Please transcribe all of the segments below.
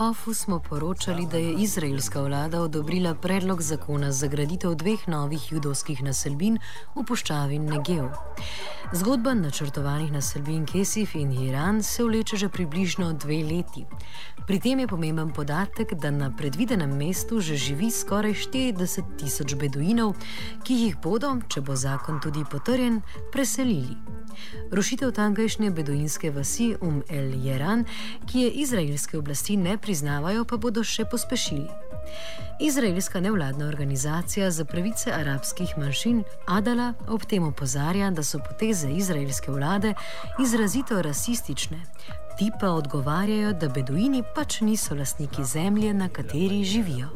OFU smo poročali, da je izraelska vlada odobrila predlog zakona za graditev dveh novih judovskih naselbin v puščavi Negev. Zgodba načrtovanih naselbin Kesif in Iran se vleče že približno dve leti. Pri tem je pomemben podatek, da na predvidenem mestu že živi skoraj 40 tisoč beduinov, ki jih bodo, če bo zakon tudi potrjen, preselili. Rušitev tamkajšnje beduinske vasi Um El Jeran, ki je izraelske oblasti ne priznavajo, pa bodo še pospešili. Izraelska nevladna organizacija za pravice arabskih manjšin Adala ob tem opozarja, da so poteze izraelske vlade izrazito rasistične. Ti pa odgovarjajo, da beduini pač niso lastniki zemlje, na kateri živijo.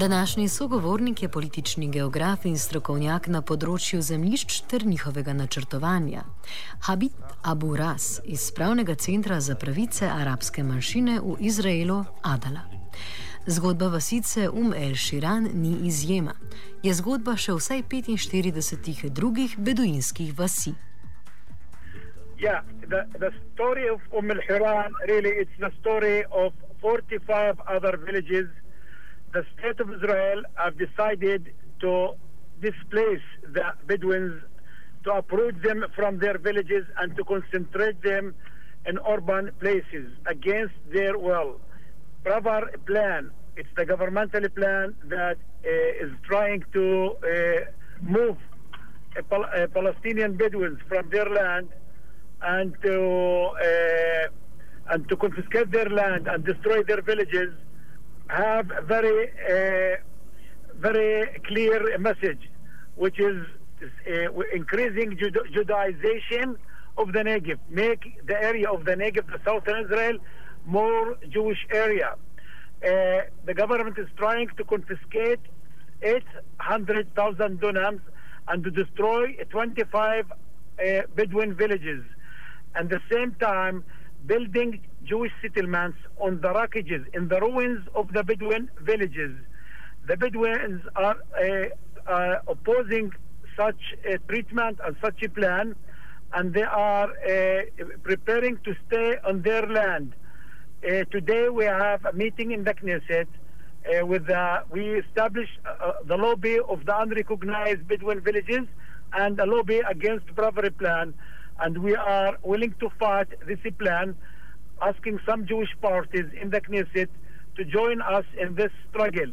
Današnji sogovornik je politični geograf in strokovnjak na področju zemljišč ter njihovega načrtovanja. Habib Abu Ras iz Pravnega centra za pravice arabske manjšine v Izraelu Adala. Zgodba vasice Um El Shiran ni izjema. Je zgodba še vsaj 45 drugih beduinskih vasi. Yeah, the, the story of Umm al-Hiran really it's the story of 45 other villages the state of Israel have decided to displace the Bedouins, to uproot them from their villages and to concentrate them in urban places against their will. Proper plan. It's the governmental plan that uh, is trying to uh, move Pal- uh, Palestinian Bedouins from their land and to and to confiscate their land and destroy their villages have very, uh, very clear message, which is uh, increasing Judaization of the Negev, make the area of the Negev, the southern Israel, more Jewish area. Uh, the government is trying to confiscate 800,000 dunams and to destroy 25 uh, Bedouin villages. At the same time, building Jewish settlements on the rockages in the ruins of the Bedouin villages. The Bedouins are uh, uh, opposing such a treatment and such a plan, and they are uh, preparing to stay on their land. Uh, today we have a meeting in the Knesset uh, with the, we established the lobby of the unrecognized Bedouin villages and a lobby against Prawer plan, and we are willing to fight this plan asking some Jewish parties in the Knesset to join us in this struggle.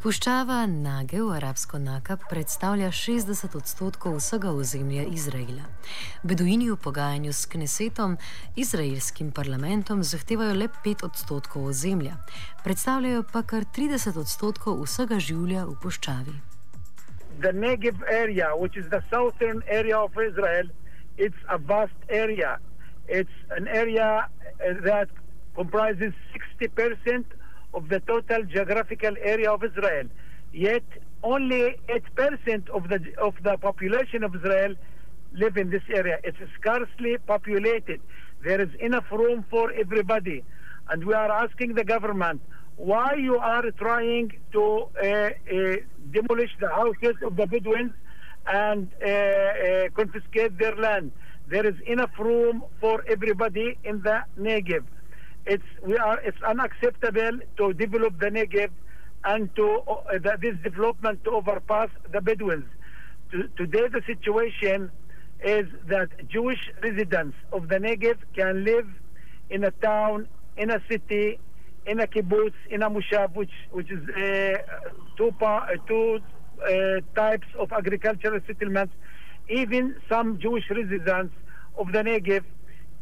Puščava Nagev, arabsko Naka, predstavlja 60 odstotkov vsega ozemlja Izraela. Beduini v pogajanju s Knesetom, izraelskim parlamentom, zahtevajo le 5 odstotkov ozemlja, predstavljajo pa kar 30 odstotkov vsega življa v puščavi. The Negev area, which is the southern area of Israel, it's a vast area. It's an area uh, that comprises 60% of the total geographical area of Israel. Yet only 8% of the of the population of Israel live in this area. It's scarcely populated. There is enough room for everybody. And we are asking the government why you are trying to uh, uh, demolish the houses of the Bedouins and uh, confiscate their land. There is enough room for everybody in the Negev. It's we are it's unacceptable to develop the Negev and to uh, this development to overpass the Bedouins. To, today the situation is that Jewish residents of the Negev can live in a town, in a city, in a kibbutz, in a moshav, which which is uh, two uh, two uh, types of agricultural settlements. Even some Jewish residents of the Negev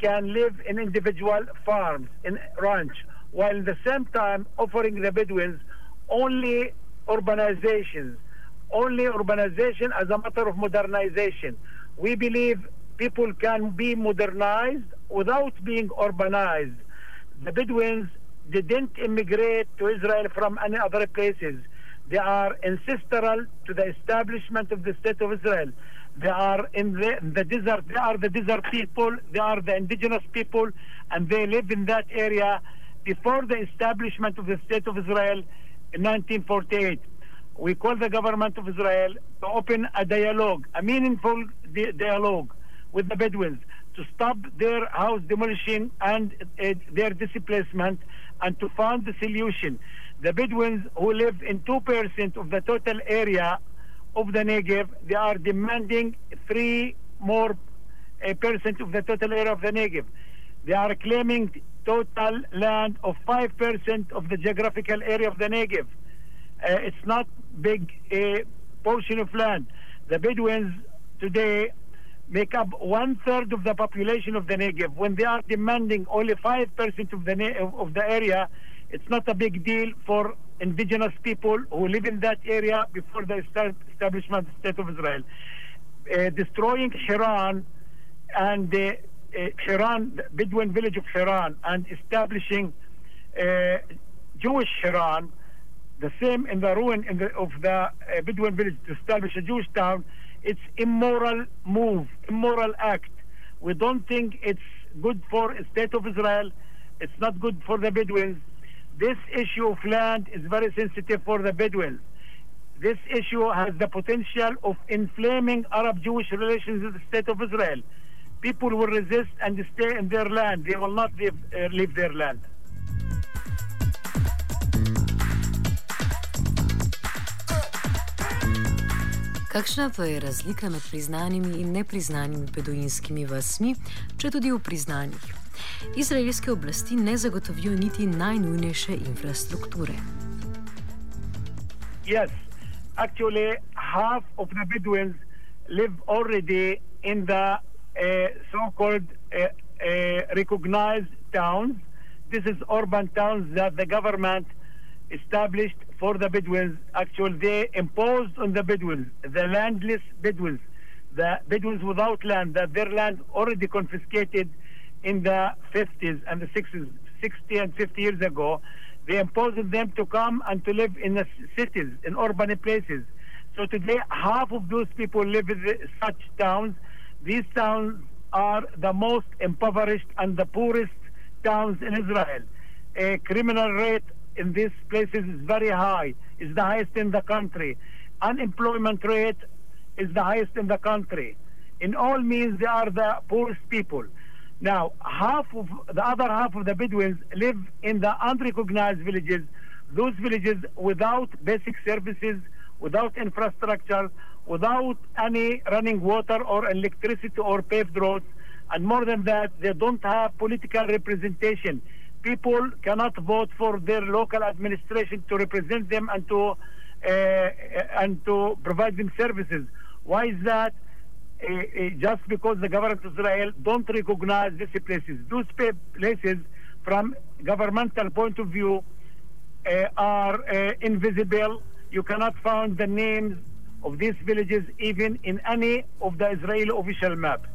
can live in individual farms, in ranch, while at the same time offering the Bedouins only urbanizations, only urbanization as a matter of modernization. We believe people can be modernized without being urbanized. The Bedouins they didn't immigrate to Israel from any other places. They are ancestral to the establishment of the state of Israel. They are in the, the desert. They are the desert people. They are the indigenous people, and they live in that area before the establishment of the state of Israel in 1948. we call the government of Israel to open a dialogue, a meaningful di- dialogue with the Bedouins to stop their house demolition and uh, their displacement and to find the solution. The Bedouins who live in 2% of the total area of the Negev, they are demanding three more uh, percent of the total area of the Negev. They are claiming total land of 5% of the geographical area of the Negev. Uh, it's not big uh, portion of land. The Bedouins today make up one third of the population of the Negev. When they are demanding only 5% of the, of the area, it's not a big deal for indigenous people who live in that area before the establishment of the State of Israel. Uh, destroying Hiran and uh, uh, Hiran, the Bedouin village of Hiran, and establishing uh, Jewish Hiran, the same in the ruin in the, of the uh, Bedouin village to establish a Jewish town, it's immoral move, immoral act. We don't think it's good for the state of Israel. It's not good for the Bedouins. This issue of land is very sensitive for the Bedouins. This issue has the potential of inflaming Arab-Jewish relations with the state of Israel. People will resist and stay in their land. They will not leave, uh, leave their land. Kakšna pa je razlika med priznanimi in nepriznanimi beduinskimi vasmi, če tudi v priznanjih? Izraelske oblasti ne zagotovijo niti najnujnejše infrastrukture. Yes, actually, half of the Bedouins live already in the uh, so called uh, uh, recognized towns. This is urban towns that the government established for the Bedouins. Actually, they imposed on the Bedouins, the landless Bedouins, the Bedouins without land, that their land already confiscated in the 50s and the 60s, 60 and 50 years ago. They imposed on them to come and to live in the cities, in urban places. So today, half of those people live in such towns. These towns are the most impoverished and the poorest towns in Israel. A criminal rate in these places is very high. It's the highest in the country. Unemployment rate is the highest in the country. In all means, they are the poorest people. Now, half of the other half of the Bedouins live in the unrecognized villages, those villages without basic services, without infrastructure, without any running water or electricity or paved roads. And more than that, they don't have political representation people cannot vote for their local administration to represent them and to uh, and to provide them services. Why is that? Uh, uh, just because the government of Israel don't recognize these places. Those places, from governmental point of view, are invisible. You cannot find the names of these villages even in any of the Israeli official map.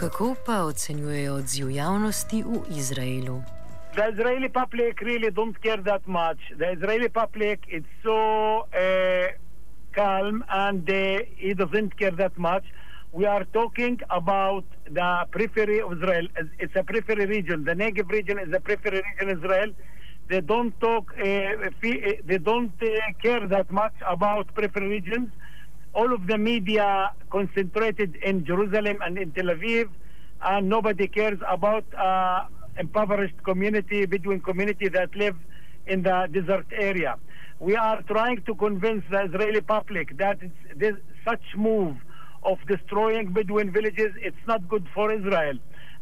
Kako pa ocenjujejo odziv javnosti v Izraelu? The Israeli public really don't care that much. The Israeli public is so uh, calm and uh, he doesn't care that much. We are talking about the periphery of Israel. It's a periphery region. The Negev region is a periphery region in Israel. They don't talk. Uh, they don't care that much about periphery regions all of the media concentrated in Jerusalem and in Tel Aviv, and nobody cares about uh, impoverished community, Bedouin community that live in the desert area. We are trying to convince the Israeli public that this, such move of destroying Bedouin villages, it's not good for Israel.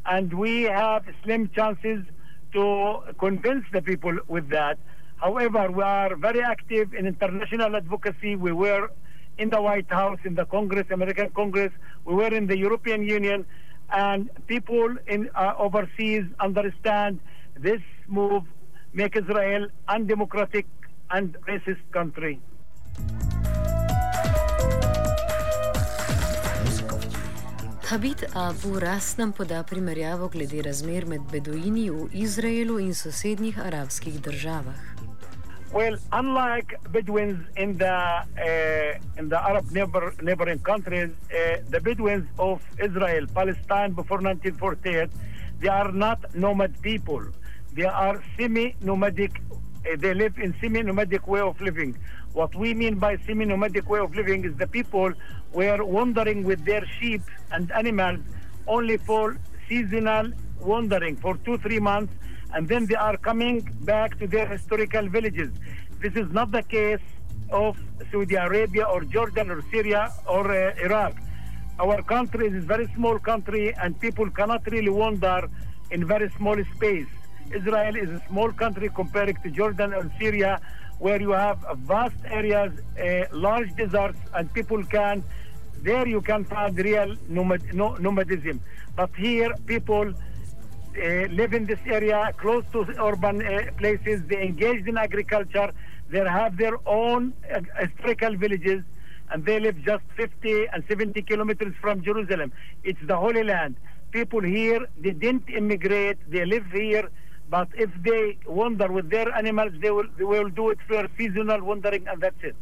And we have slim chances to convince the people with that. However, we are very active in international advocacy. We were in the White House, in the Congress, American Congress. We were in the European Union, and people in uh, overseas understand this move make Israel undemocratic and racist country. Habit Abu Ras nam poda primerjavo glede razmer med beduini v Izraelu in sosednjih arabskih državah. Well, unlike Bedouins in the uh, in the Arab neighbor, neighboring countries, uh, the Bedouins of Israel, Palestine before 1948, they are not nomad people. they are semi-nomadic. Uh, they live in semi-nomadic way of living. What we mean by semi-nomadic way of living is the people were wandering with their sheep and animals only for seasonal wandering for two, three months, and then they are coming back to their historical villages. This is not the case of Saudi Arabia or Jordan or Syria or uh, Iraq. Our country is a very small country and people cannot really wander in very small space. Israel is a small country compared to Jordan or Syria where you have vast areas, uh, large deserts and people can, there you can find real nomad, no, nomadism. But here people live in this area close to urban uh, places, they engaged in agriculture, they have their own uh, historical villages and they live just 50 and 70 kilometers from Jerusalem. It's the Holy Land. People here, they didn't immigrate, they live here, but if they wander with their animals, they will, they will do it for seasonal wandering, and that's it.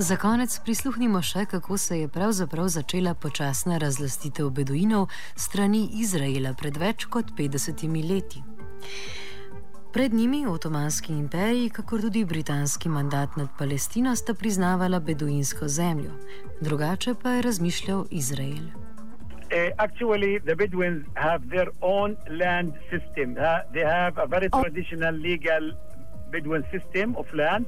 Za konec prisluhnimo še, kako se je pravzaprav začela počasna razlastitev beduinov strani Izraela pred več kot 50 leti. Pred njimi Otomanski imperij, kakor tudi britanski mandat nad Palestino, sta priznavala beduinsko zemljo, drugače pa je razmišljal Izrael. Uh, actually, the Bedouins have their own land system. Uh, they have a very oh. traditional legal Bedouin system of land,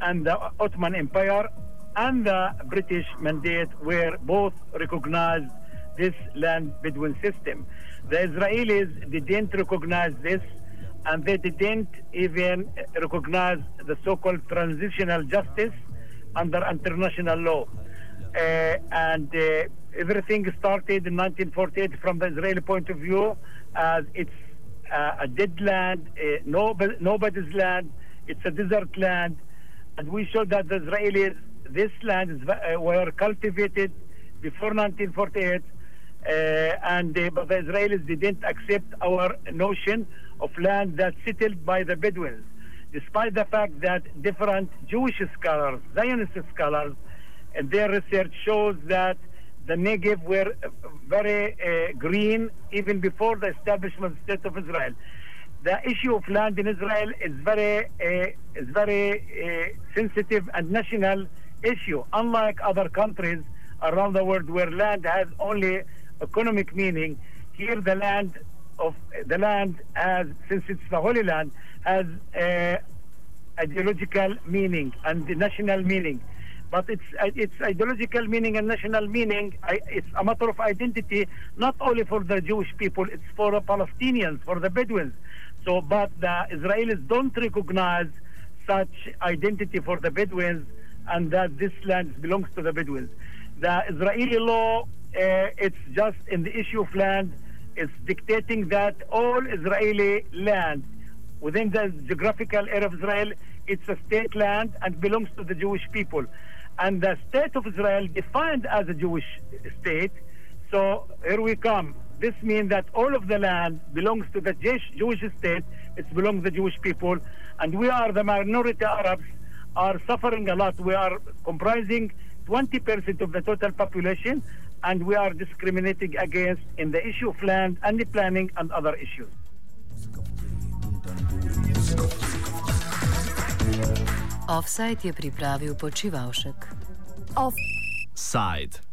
and the Ottoman Empire and the British mandate were both recognized this land Bedouin system. The Israelis didn't recognize this and they didn't even recognize the so-called transitional justice under international law. Uh, and uh, everything started in 1948 from the Israeli point of view as it's uh, a dead land, uh, nobody, nobody's land, it's a desert land. And we showed that the Israelis, this land uh, were cultivated before 1948 uh, and uh, but the Israelis didn't accept our notion of land that's settled by the Bedouins, despite the fact that different Jewish scholars, Zionist scholars, and their research shows that the Negev were very uh, green even before the establishment State of Israel. The issue of land in Israel is very, uh, is very uh, sensitive and national issue, unlike other countries around the world where land has only economic meaning. Here, the land of the land has, since it's the Holy Land, has ideological meaning and national meaning. But it's it's ideological meaning and national meaning. It's a matter of identity, not only for the Jewish people. It's for the Palestinians, for the Bedouins. So, but the Israelis don't recognize such identity for the Bedouins, and that this land belongs to the Bedouins. The Israeli law, uh, it's just in the issue of land is dictating that all Israeli land within the geographical area of Israel, it's a state land and belongs to the Jewish people. And the state of Israel defined as a Jewish state. So here we come. This means that all of the land belongs to the Jewish state. It belongs to the Jewish people. And we are the minority Arabs are suffering a lot. We are comprising 20% of the total population and we are discriminating against in the issue of land and the planning and other issues. Offside je pripravil počivalšek. Offside.